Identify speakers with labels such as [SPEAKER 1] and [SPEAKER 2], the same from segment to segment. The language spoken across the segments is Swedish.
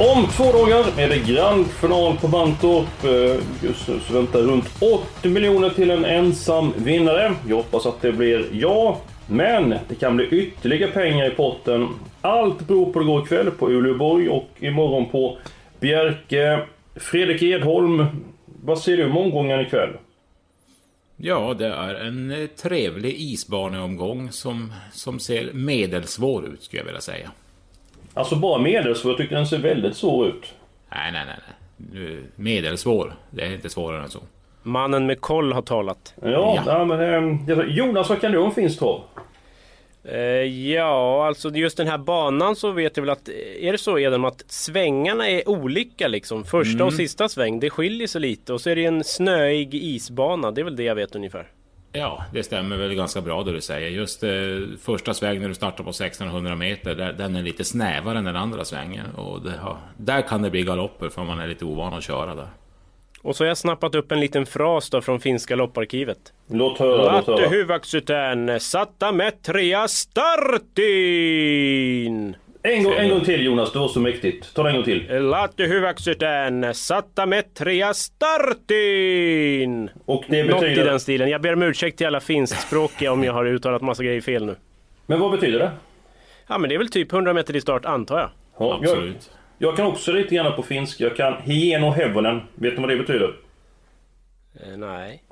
[SPEAKER 1] Om två dagar är det grand final på Mantorp. Eh, just nu så väntar runt 80 miljoner till en ensam vinnare. Jag hoppas att det blir jag. Men det kan bli ytterligare pengar i potten. Allt beror på det går ikväll på Uleåborg och imorgon på Bjerke. Fredrik Edholm, vad ser du om omgången ikväll?
[SPEAKER 2] Ja, det är en eh, trevlig isbaneomgång som, som ser medelsvår ut, skulle jag vilja säga.
[SPEAKER 1] Alltså bara medelsvår, jag tycker den ser väldigt svår ut.
[SPEAKER 2] Nej, nej, nej. nej. Nu, Medelsvår. Det är inte svårare än så.
[SPEAKER 3] Mannen med koll har talat.
[SPEAKER 1] Ja,
[SPEAKER 2] Ja.
[SPEAKER 1] ja. men, eh, Jonas, vad kan du om finsk trav?
[SPEAKER 3] Eh, ja, alltså just den här banan så vet jag väl att eh, Är det så Edem att svängarna är olika liksom? Första
[SPEAKER 2] Mm.
[SPEAKER 3] och sista sväng, det skiljer sig lite och så är det en snöig isbana. Det är väl det jag vet ungefär.
[SPEAKER 2] Ja, det stämmer väl ganska bra det du säger. Just eh, första sväng när du startar på 1600 meter, där, den är lite snävare än den andra svängen. Och det har, där kan det bli galopper för man är lite ovan att köra där.
[SPEAKER 3] Och så har jag snappat upp en liten fras då från finska lopparkivet.
[SPEAKER 1] Låt höra, låt höra.
[SPEAKER 3] hyväksytään satta metria startin!
[SPEAKER 1] En gång, en gång till Jonas, det var så mäktigt. Ta det en gång till.
[SPEAKER 3] Latte hyväksytään satta metria startin!
[SPEAKER 1] Och det
[SPEAKER 3] Något i
[SPEAKER 1] betyder...
[SPEAKER 3] den stilen. Jag ber om ursäkt till alla finskspråkiga om jag har uttalat massa grejer fel nu.
[SPEAKER 1] Men vad betyder det?
[SPEAKER 3] Ja men det är väl typ 100 meter i start antar jag.
[SPEAKER 1] Ja, jag,
[SPEAKER 2] Absolut.
[SPEAKER 1] jag kan också lite grann på finska. Jag kan hieno hevonen. Vet du vad det betyder?
[SPEAKER 3] Eh, nej.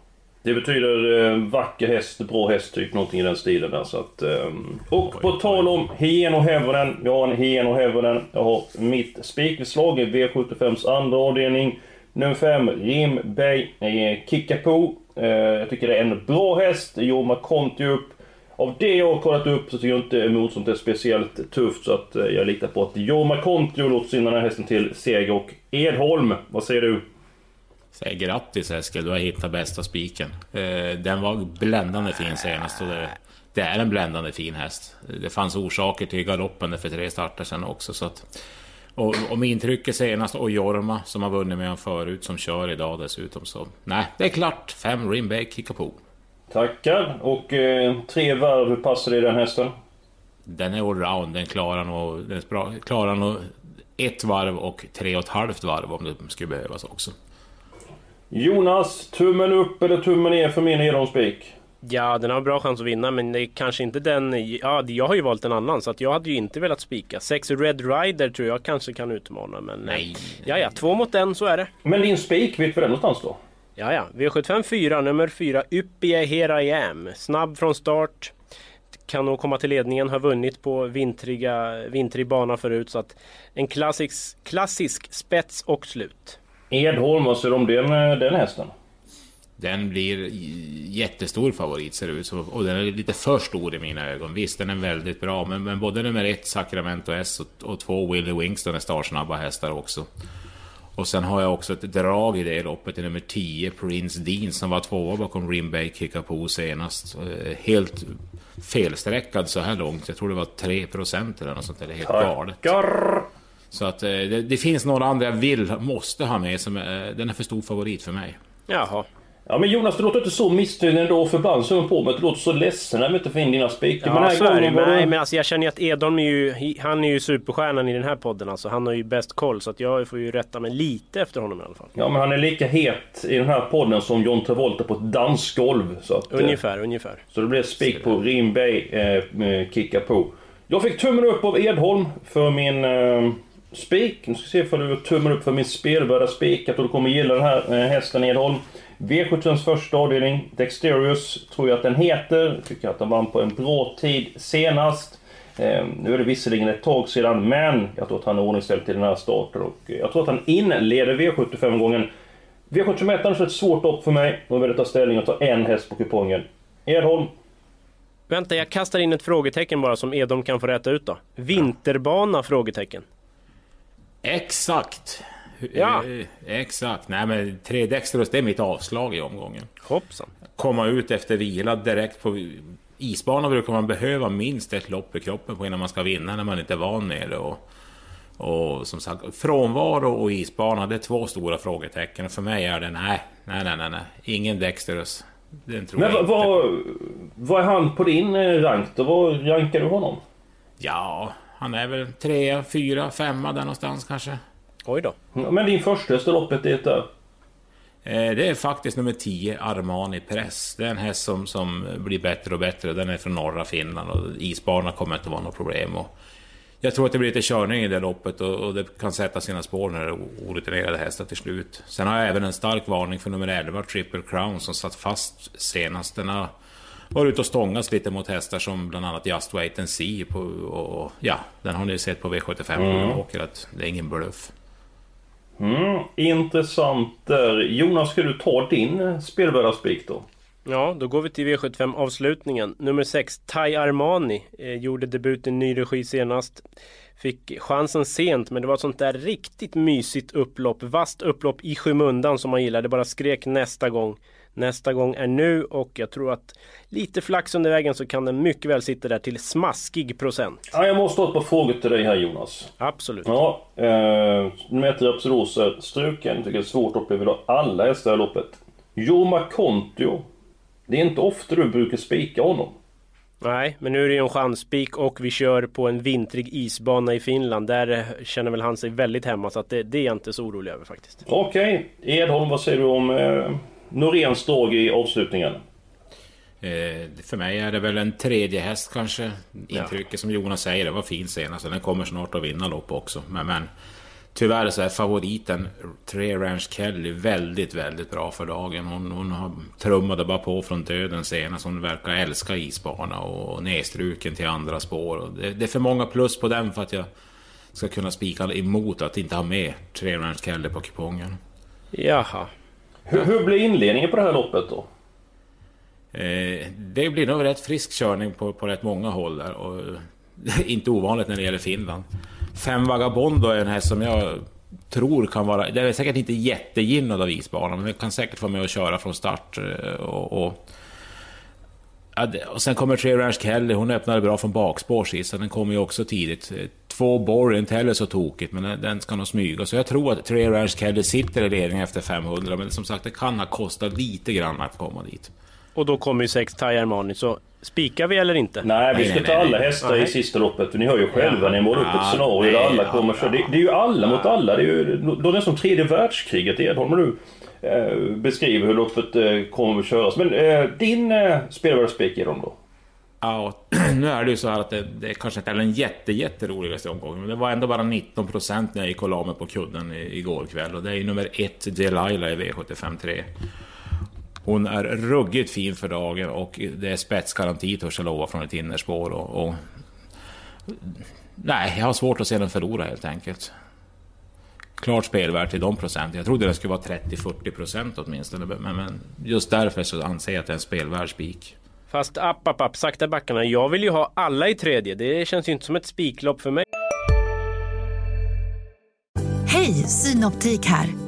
[SPEAKER 1] Det betyder eh, vacker häst, bra häst, typ någonting i den stilen där. Så att, ehm, och på tal om hieno hevonen. Jag har en hieno hevonen. Jag har mitt spikslag i V75s andra avdelning. Nummer 5, Jim Bay eh, Kickapoo. Eh, jag tycker det är en bra häst. Jorma Conti upp. Av det jag har kollat upp så tycker jag inte motståndet är speciellt tufft. Så att eh, jag litar på att Jorma Conti låter in den här hästen till seger. Och Edholm, vad säger du?
[SPEAKER 2] Säg grattis Eskil, du har hittat bästa spiken. Eh, den var bländande fin senast och det, det är en bländande fin häst. Det fanns orsaker till galoppen för tre starter sedan också. Så att, och, och med intrycket senast och Jorma som har vunnit med honom förut som kör idag dessutom. Så nej, det är klart. Fem Rimbeck Kickapoo.
[SPEAKER 1] Tackar. Och eh, tre varv, hur passar det i den hästen?
[SPEAKER 2] Den är allround, den klarar nog, den klarar nog ett varv och tre och ett halvt varv om det skulle behövas också.
[SPEAKER 1] Jonas, tummen upp eller tummen ner för min Edholmsspik?
[SPEAKER 3] Ja, den har bra chans att vinna men det är kanske inte den... Ja, jag har ju valt en annan så att jag hade ju inte velat spika. Sex Red Rider tror jag kanske kan utmana men...
[SPEAKER 2] Nej.
[SPEAKER 3] Ja, ja, två mot en, så är det.
[SPEAKER 1] Men din spik, vet vi den någonstans då?
[SPEAKER 3] Ja, ja. V75 4, nummer 4, Uppie Here I Am. Snabb från start. Kan nog komma till ledningen, har vunnit på vintriga, vintrig bana förut. Så att en klassisk, klassisk spets och slut.
[SPEAKER 1] Edholm, vad säger du om den, eh, den hästen?
[SPEAKER 2] Den blir jättestor favorit ser det ut som. Och den är lite för stor i mina ögon. Visst, den är väldigt bra. Men, men både nummer ett, Sacramento S, och, och två, Willie Wingston är startsnabba hästar också. Och sen har jag också ett drag i det loppet i nummer 10, Prince Dean, som var tvåa bakom Rimbay Kickapoo senast. Eh, Helt felsträckad så här långt. Jag tror det var 3% eller något sånt där. Det är helt galet. Så att eh, det, det finns några andra jag vill, måste ha med. Som, är- den är för stor favorit för mig.
[SPEAKER 3] Jaha.
[SPEAKER 1] Ja men Jonas, du låter inte så missnöjd ändå för ibland så är man på mig du låter så ledsen när vi inte får in dina spikar. Men den
[SPEAKER 3] Ja,
[SPEAKER 1] här
[SPEAKER 3] så är det. Nej, men alltså jag känner ju att Edholm är ju, han är ju superstjärnan i den här podden alltså. Han har ju bäst koll så att jag får ju rätta mig lite efter honom i alla fall.
[SPEAKER 1] Ja men han är lika het i den här podden som John Travolta på ett dansgolv. Så, att, eh,
[SPEAKER 3] Ungefär, ungefär.
[SPEAKER 1] så det blev spik på Rimbay eh, Kicka på. Jag fick tummen upp av Edholm för min eh, spik. Nu ska vi se ifall du tummar upp för min spelbörda spik. Jag tror du kommer gilla den här eh, hästen Edholm. V71s första avdelning, Dexterius, tror jag att den heter. Tycker att den vann på en bra tid senast. Eh, nu är det visserligen ett tag sedan, men jag tror att han är ordningställd till den här starten. Och eh, jag tror att han inleder V75-gången V71 är alltså ett svårt lopp för mig. Då vill jag ta ställning och ta en häst på kupongen. Edholm.
[SPEAKER 3] Vänta, jag kastar in ett frågetecken bara som Edholm kan få räta ut då. Vinterbana? Frågetecken.
[SPEAKER 2] Exakt!
[SPEAKER 3] Ja.
[SPEAKER 2] Exakt. Nej men tre Dexterus, det är mitt avslag i omgången.
[SPEAKER 3] Hoppsan.
[SPEAKER 2] Komma ut efter vila direkt på isbana brukar man behöva minst ett lopp i kroppen på innan man ska vinna när man inte är van med det. Och, och som sagt, frånvaro och isbana, det är två stora frågetecken. För mig är det nej, nej, nej, nej, nej. ingen Dexterus. Den tror
[SPEAKER 1] Men
[SPEAKER 2] jag
[SPEAKER 1] vad,
[SPEAKER 2] inte
[SPEAKER 1] vad, vad är han på din eh, rank då? Vad rankar du honom?
[SPEAKER 2] Ja, han är väl trea, fyra, femma där någonstans kanske.
[SPEAKER 3] Oj då.
[SPEAKER 1] Men din första i loppet är där.
[SPEAKER 2] Eh, Det är faktiskt nummer 10, Armani Press. Det är en häst som, som blir bättre och bättre. Den är från norra Finland och isbana kommer inte vara något problem. Och jag tror att det blir lite körning i det loppet och, och det kan sätta sina spår när det är orutinerade hästar till slut. Sen har jag även en stark varning för nummer 11, Triple Crown, som satt fast senast. Den har varit ute och stångats lite mot hästar som bland annat Just Wait and See. På, och, och, ja, den har ni sett på V75 hur den åker, att det är ingen bluff.
[SPEAKER 1] Mm, intressant där. Jonas, ska du ta din spelvärda spik då?
[SPEAKER 3] Ja, då går vi till V75 avslutningen. Nummer 6, Tai Armani. Eh, gjorde debut i ny regi senast. Fick chansen sent, men det var ett sånt där riktigt mysigt upplopp. Vast upplopp i skymundan som man gillar. Det bara skrek nästa gång. Nästa gång är nu och jag tror att lite flax under vägen så kan den mycket väl sitta där till smaskig procent.
[SPEAKER 1] Ja, jag måste ha ett par frågor till dig här Jonas.
[SPEAKER 3] Absolut.
[SPEAKER 1] Ja, eh, Rapsodos är struken. Tycker det är svårt att vill ha alla hästar i loppet. Jorma Kontio. Det är inte ofta du brukar spika honom.
[SPEAKER 3] Nej, men nu är det ju en chanspik och vi kör på en vintrig isbana i Finland. Där känner väl han sig väldigt hemma så att det, det är jag inte så orolig över faktiskt.
[SPEAKER 1] Okej, Edholm vad säger du om eh, Noréns drag i avslutningen?
[SPEAKER 2] Eh, för mig är det väl en tredje häst kanske. Intrycket som Jonas säger, det var fin senast. Den kommer snart att vinna lopp också. Men, men tyvärr så är favoriten Tre Ranch Kelly väldigt, väldigt bra för dagen. Hon, hon har trummade bara på från döden senast. Hon verkar älska isbana och nedstruken till andra spår. Det, det är för många plus på den för att jag ska kunna spika emot att inte ha med Tre Ranch Kelly på kupongen.
[SPEAKER 3] Jaha.
[SPEAKER 1] Hur, hur blir inledningen på det här loppet då?
[SPEAKER 2] Eh, det blir nog rätt frisk körning på, på rätt många håll där. Och, eh, inte ovanligt när det gäller Finland. Fem Vagabondo är en häst som jag tror kan vara... Den är säkert inte jättegynnad av isbanan, men den kan säkert vara med och köra från start. Eh, och, och, och sen kommer Tre Ranch Kelly, hon öppnade bra från bakspår sist, så den kommer ju också tidigt. Eh, två Borg är inte heller så tokigt, men den- ska nog smyga. Så jag tror att Tre Ranch Kelly sitter i ledningen efter 500, men som sagt, det kan ha kostat lite grann att komma dit.
[SPEAKER 3] Och då kommer ju sex Tai Armani. Så spikar vi eller inte?
[SPEAKER 1] Nej, vi ska
[SPEAKER 2] nej,
[SPEAKER 1] ta
[SPEAKER 2] nej,
[SPEAKER 1] alla
[SPEAKER 2] nej.
[SPEAKER 1] hästar i sista loppet. För ni hör ju själva, ni målar upp
[SPEAKER 2] Ja,
[SPEAKER 1] ett scenario där alla
[SPEAKER 2] ja,
[SPEAKER 1] kommer köra. Det, det är ju alla mot alla. Det är ju då är det som tredje världskriget Edholm, du eh, beskriver hur loppet eh, kommer att köras. Men eh, din eh, spelvärda spik Edholm då?
[SPEAKER 2] Ja, nu är det ju så här att det, det kanske inte är den jätte, jätteroligaste omgången. Men det var ändå bara 19% när jag gick och la mig på kudden i- igår kväll. Och det är ju nummer ett, Delilah i V75 3. Hon är ruggigt fin för dagen och det är spetsgaranti törs jag lova från ett innerspår. Och, och, nej, jag har svårt att se den förlora helt enkelt. Klart spelvärd till de procenten. Jag trodde det skulle vara 30-40% åtminstone. Men, men just därför så anser jag att det är en spelvärd spik.
[SPEAKER 3] Fast app, app, app, sakta backarna. Jag vill ju ha alla i tredje. Det känns ju inte som ett spiklopp för mig.
[SPEAKER 4] Hej, Synoptik här.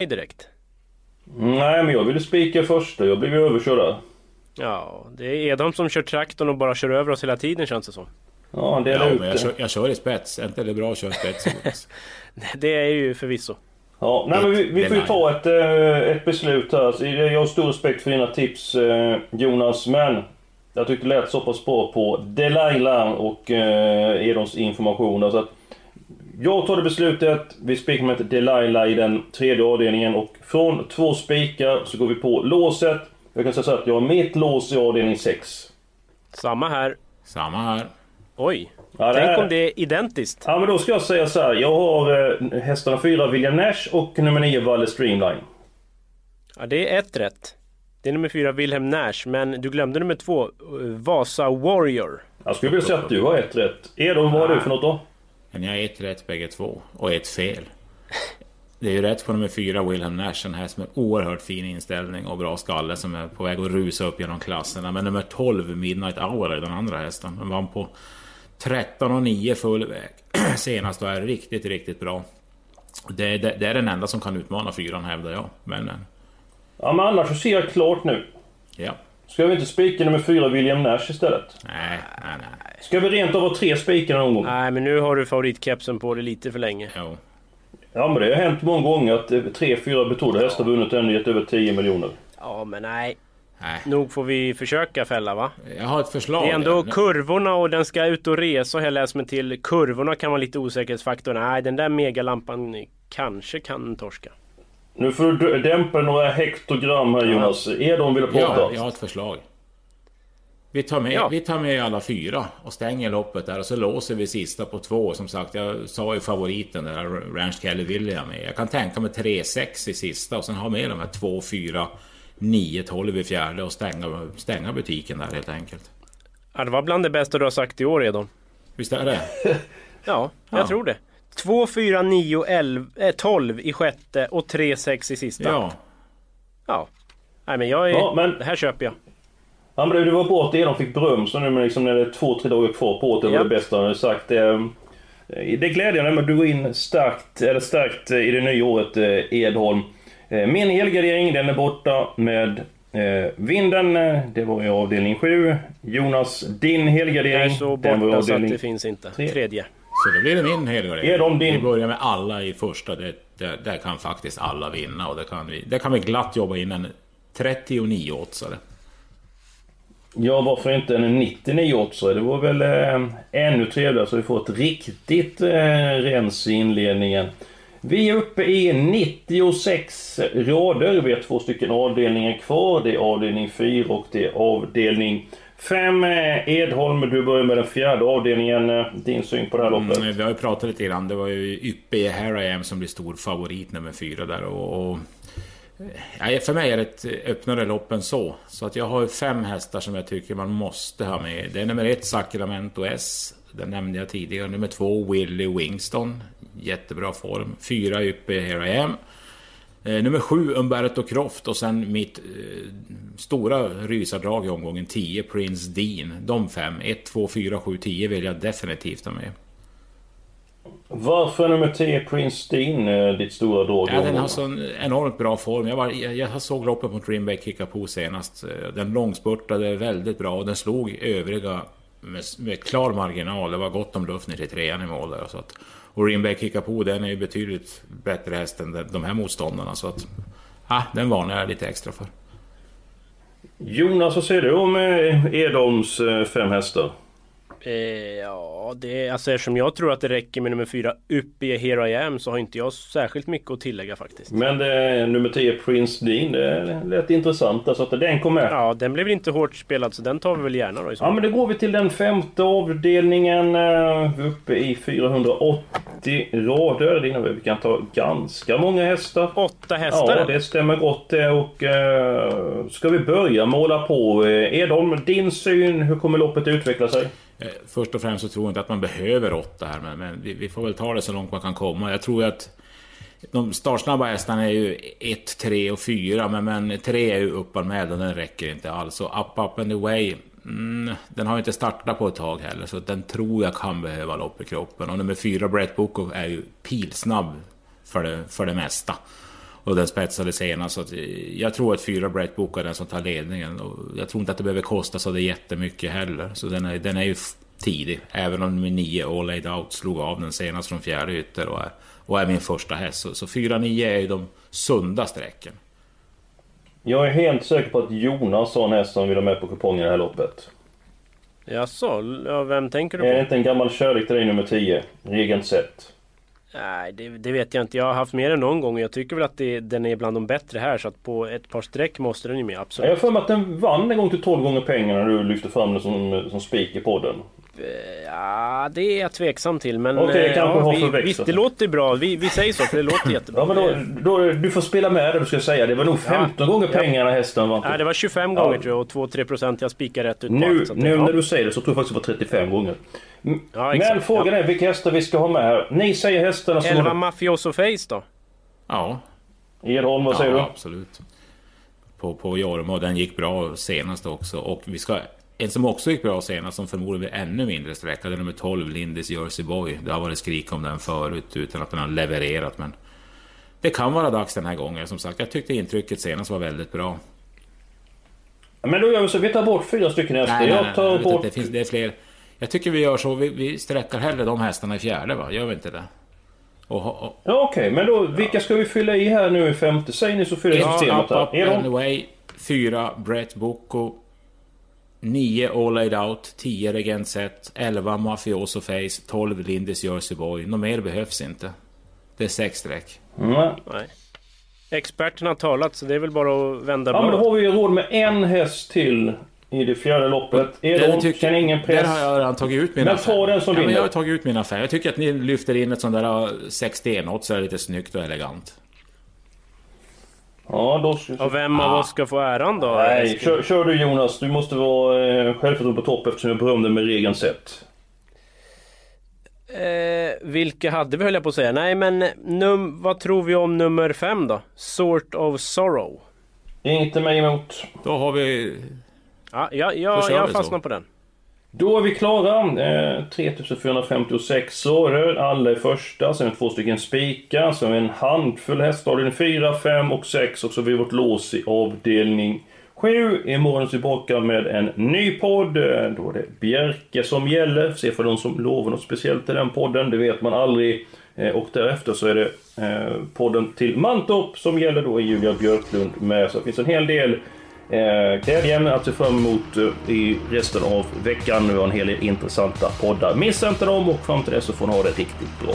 [SPEAKER 3] Nej, direkt.
[SPEAKER 1] Nej, men jag ville spika första. Jag blev ju överkörd.
[SPEAKER 3] Ja, det är Edholm som kör traktorn och bara kör över oss hela tiden känns det som.
[SPEAKER 1] Ja, han delade
[SPEAKER 2] Ja, men jag, kör, jag kör i spets. Är inte det bra att köra i spets?
[SPEAKER 3] Det är ju förvisso.
[SPEAKER 1] Ja, nej, men vi, vi får ju ta ett, eh, ett beslut här. Jag har stor respekt för dina tips eh, Jonas, men jag tyckte det lät så pass bra på Delilah och eh, Edons information. Så att jag tar det beslutet. Vi spikar med Delilah i den tredje avdelningen och från två spikar så går vi på låset. Jag kan säga så att jag har mitt lås i avdelning 6.
[SPEAKER 3] Samma här.
[SPEAKER 2] Samma här.
[SPEAKER 3] Oj.
[SPEAKER 1] Ja, det
[SPEAKER 3] Tänk
[SPEAKER 1] är-
[SPEAKER 3] om det är identiskt.
[SPEAKER 1] Ja men då ska jag säga så här. Jag har eh, hästarna 4 William Nash och nummer 9 Valle Streamline.
[SPEAKER 3] Ja, det är ett rätt. Det är nummer fyra Wilhelm Nash, men du glömde nummer två, eh, Vasa Warrior.
[SPEAKER 1] Jag skulle vilja säga att du har ett rätt. Edon, vad har du för något då?
[SPEAKER 2] Men jag har ett rätt bägge två. Och ett fel. Det är ju rätt på nummer fyra, Wilhelm Nash, en häst med oerhört fin inställning och bra skalle som är på väg att rusa upp genom klasserna. Men nummer 12, Midnight Hour, är den andra hästen. Den vann på 13 och 9 full väg senast och är riktigt, riktigt bra. Det, det, det är den enda som kan utmana fyran hävdar jag. Men, men
[SPEAKER 1] Ja men annars så ser jag klart nu.
[SPEAKER 2] ja.
[SPEAKER 1] Ska vi inte spika nummer 4 William Nash istället?
[SPEAKER 2] Nej, nej, nej.
[SPEAKER 1] Ska vi rent av ha tre spikar någon gång?
[SPEAKER 3] Nej, men nu har du favoritkepsen på dig lite för länge.
[SPEAKER 2] Jo.
[SPEAKER 1] Ja men det har hänt många gånger att eh, tre, fyra betrodda hästar vunnit och ändå gett över 10 miljoner.
[SPEAKER 3] Ja, men nej.
[SPEAKER 2] Nej.
[SPEAKER 3] Nog får vi försöka fälla va?
[SPEAKER 2] Jag har ett förslag.
[SPEAKER 3] Det är ändå
[SPEAKER 2] Ja.
[SPEAKER 3] kurvorna och den ska ut och resa har jag läst mig till. Kurvorna kan vara lite osäkerhetsfaktor. Nej, den där megalampan kanske kan torska.
[SPEAKER 1] Nu får du dämpa några hektogram här Jonas. Edon vill prata.
[SPEAKER 2] Ja, jag har ett förslag. Vi tar, med,
[SPEAKER 3] Ja.
[SPEAKER 2] vi tar med alla fyra och stänger loppet där och så låser vi sista på två. Som sagt, jag sa ju favoriten där, Ranch Kelly vill jag med. Jag kan tänka mig 3-6 i sista och sen ha med de här 2, 4, 9, 12 i fjärde och stänga, stänga butiken där helt enkelt.
[SPEAKER 3] Ja, det var bland det bästa du har sagt i år Edon.
[SPEAKER 2] Visst är det?
[SPEAKER 3] Ja, jag
[SPEAKER 2] Ja.
[SPEAKER 3] tror det. 2, 4, 9, 11, eh, 12 i sjätte och 3, 6 i sista.
[SPEAKER 2] Ja.
[SPEAKER 3] Ja. Nej men jag är...
[SPEAKER 1] Ja, men-
[SPEAKER 3] Det här köper jag.
[SPEAKER 1] Ja men det, det var bra att Edon fick beröm så nu men liksom när det är två, tre dagar kvar på året. Det var
[SPEAKER 3] Japp.
[SPEAKER 1] det bästa hade sagt. Eh, Det är glädjande men du går in starkt, eller starkt eh, i det nya året eh, Edholm. Eh, Min elgardering den är borta med eh, vinden. eh, Det var i avdelning 7. Jonas, din
[SPEAKER 3] Jag är
[SPEAKER 1] helgardering.
[SPEAKER 3] så
[SPEAKER 1] den var i
[SPEAKER 3] borta så att
[SPEAKER 1] avdelning
[SPEAKER 3] det finns inte.
[SPEAKER 1] tre.
[SPEAKER 3] Tredje.
[SPEAKER 2] Så då blir det min helgardering.
[SPEAKER 1] Är de din?
[SPEAKER 2] Vi börjar med alla i första. Det, det, där kan faktiskt alla vinna och det kan vi, det kan vi glatt jobba in en 39 oddsare.
[SPEAKER 1] Ja, varför inte en 99 också? Det var väl eh, ännu trevligare så vi får ett riktigt eh, rens i inledningen. Vi är uppe i 96 rader. Vi har två stycken avdelningar kvar. Det är avdelning 4 och det är avdelning 5. Eh, Edholm, du börjar med den fjärde avdelningen. Eh, Din syn på det här loppet?
[SPEAKER 2] Mm, vi har ju pratat lite grann. Det var ju Yppe Here I Am som blir stor favorit nummer fyra där. Och, och, ja, för mig är det ett öppnare lopp än så. Så att jag har fem hästar som jag tycker man måste ha med. Det är nummer ett Sacramento S. Den nämnde jag tidigare. Nummer två Willie Wingston. Jättebra form. Fyra Yppe Here I Am. Eh, nummer sju Umberto Croft och sen mitt eh, stora rysardrag i omgången 10 Prince Dean. De fem, 1, 2, 4, 7, 10 vill jag definitivt ha med.
[SPEAKER 1] Varför nummer 10 Prince Dean eh, ditt stora drag?
[SPEAKER 2] Ja, den har sån enormt bra form. Jag, var, jag, jag såg loppet mot Bay Kickapoo senast. Den långspurtade väldigt bra och den slog övriga med, med klar marginal. Det var gott om luft ner till trean i mål där. Så att, och Dream Bay den är ju betydligt bättre häst än de- här motståndarna. Så att, ah, den varnar jag lite extra för.
[SPEAKER 1] Jonas, vad säger du om eh, Edholms eh, fem hästar?
[SPEAKER 3] Eh, ja, det är, alltså eftersom jag tror att det räcker med nummer fyra upp i Here I Am så har inte jag särskilt mycket att tillägga faktiskt.
[SPEAKER 1] Men det, nummer 10 Prince Dean, det lät intressant. Alltså att den kom med.
[SPEAKER 3] Ja, den blev inte hårt spelad så den tar vi väl gärna då i så
[SPEAKER 1] Ja men då går vi till den femte avdelningen. eh, Vi är uppe i 480 rader. Det innebär att vi kan ta ganska många hästar.
[SPEAKER 3] Åtta hästar?
[SPEAKER 1] Ja, det stämmer gott det. Och eh, ska vi börja måla på? Eh, Edholm, din syn, hur kommer loppet utveckla sig?
[SPEAKER 2] Eh, först och främst så tror jag inte att man behöver åtta här, men, men vi, vi får väl ta det så långt man kan komma. Jag tror ju att de startsnabba hästarna är ju 1, 3 och 4, men, men 3 är ju uppanmäld och den räcker inte alls. Och Up Up and Away, mm, den har ju inte startat på ett tag heller, så den tror jag kan behöva lopp i kroppen. Och nummer 4, Brett Boko, är ju pilsnabb för det, för det mesta. Och den spetsade senast. Så att jag tror att fyra Brett Book är den som tar ledningen. Och jag tror inte att det behöver kosta så det jättemycket heller. Så den är, den är ju tidig. Även om nummer nio All Laid Out slog av den senast från fjärde ytter och är, och är min första häst. Så, så 4-9 är ju de sunda strecken.
[SPEAKER 1] Jag är helt säker på att Jonas har en häst som vill ha med på kupongen i det här loppet.
[SPEAKER 3] Jaså, ja, vem tänker du
[SPEAKER 1] Är det
[SPEAKER 3] på?
[SPEAKER 1] inte en gammal kärlek till dig nummer 10? Regent sett.
[SPEAKER 3] Nej, det, det, vet jag inte. Jag har haft med den någon gång och jag tycker väl att det, den är bland de bättre här. Så att på ett par streck måste den ju med, absolut.
[SPEAKER 1] Jag har för mig att den vann en gång till 12 gånger pengarna när du lyfte fram den som, som spik i podden.
[SPEAKER 3] Ja, det är jag tveksam till. Men
[SPEAKER 1] det kanske
[SPEAKER 3] ja, vi, visst, det låter bra. Vi, vi säger så, för det låter jättebra.
[SPEAKER 1] Ja, men då, då, du får spela med det du ska säga. Det var nog 15 gånger
[SPEAKER 3] Ja.
[SPEAKER 1] pengarna hästen vann.
[SPEAKER 3] Nej, det var 25
[SPEAKER 1] Ja.
[SPEAKER 3] gånger tror jag och 2-3 procent jag spikar rätt ut
[SPEAKER 1] Nu, nu när du säger det så tror jag faktiskt det var 35 gånger. Men frågan är vilka hästar vi ska ha med här. Ni säger hästarna som...
[SPEAKER 3] 11 Mafioso Face då?
[SPEAKER 2] Ja.
[SPEAKER 1] Edholm, vad säger
[SPEAKER 2] ja,
[SPEAKER 1] du?
[SPEAKER 2] absolut. På, på Jorma och den gick bra senast också. Och vi ska... En som också gick bra senast, som förmodligen blir ännu mindre sträcka, det är nummer 12, Lindis Jersey Boy. Det har varit skrik om den förut utan att den har levererat, men... Det kan vara dags den här gången. Som sagt, jag tyckte intrycket senast var väldigt bra.
[SPEAKER 1] Men då gör vi så. Vi tar bort fyra stycken hästar.
[SPEAKER 2] Nej, nej,
[SPEAKER 1] Jag
[SPEAKER 2] nej,
[SPEAKER 1] tar
[SPEAKER 2] nej,
[SPEAKER 1] bort...
[SPEAKER 2] det, finns, det är fler. Jag tycker vi gör så. Vi, vi sträckar hellre de hästarna i fjärde, va? Gör vi inte det? Och, och,
[SPEAKER 1] Ja, Okej, men då vilka ska vi fylla i här nu i femte? Säg ni så fyller i systemet
[SPEAKER 2] Up,
[SPEAKER 1] här.
[SPEAKER 2] up,
[SPEAKER 1] Edholm?
[SPEAKER 2] Anyway, 4 Brett Boko, 9 All Laid Out, 10 Regent Set, 11 Mafioso Face, 12 Lindis Jersey Boy. Något mer behövs inte. Det är sex streck.
[SPEAKER 1] Nej.
[SPEAKER 3] Nej. Experterna har talat så det är väl bara att vända
[SPEAKER 1] Ja, men då har vi ju råd med en häst till i det fjärde loppet.
[SPEAKER 2] Tycker-
[SPEAKER 1] känner ingen press.
[SPEAKER 2] Där har jag redan tagit ut mina
[SPEAKER 1] Men ta den som
[SPEAKER 2] ja, men
[SPEAKER 1] vinner.
[SPEAKER 2] Jag har tagit ut mina fem. Jag tycker att ni lyfter in ett sånt där 60 något så är det lite snyggt och elegant.
[SPEAKER 1] Ja, då...
[SPEAKER 3] Och vem av oss ska få äran då?
[SPEAKER 1] Nej, kör, kör du Jonas. Du måste vara eh, självförtroende på topp eftersom jag berömde med regeln sett.
[SPEAKER 3] Eh, vilka hade vi höll jag på att säga. Nej men num vad tror vi om nummer fem då? Sort of Sorrow.
[SPEAKER 1] Inte mig emot.
[SPEAKER 2] Då har vi...
[SPEAKER 3] Ja, jag
[SPEAKER 2] vi så.
[SPEAKER 3] fastnar på den.
[SPEAKER 1] Då är vi klara. Eh, 3456 år. Alla är första. Sen två stycken spikar. Sen en handfull hästar. Avdelning 4, 5 och 6. Och så har vi vårt lås i avdelning 7. Imorgon är vi tillbaka med en ny podd. Då är det Bjerke som gäller. Se för de som lovar något speciellt till den podden. Det vet man aldrig. Eh, Och därefter så är det eh, podden till Mantorp som gäller. Då är Julia Björklund med. Så det finns en hel del Eh, Glädjen att se fram emot eh, i resten av veckan. Nu har en hel del intressanta poddar. Missa inte dem och fram till dess så får ni ha det riktigt bra.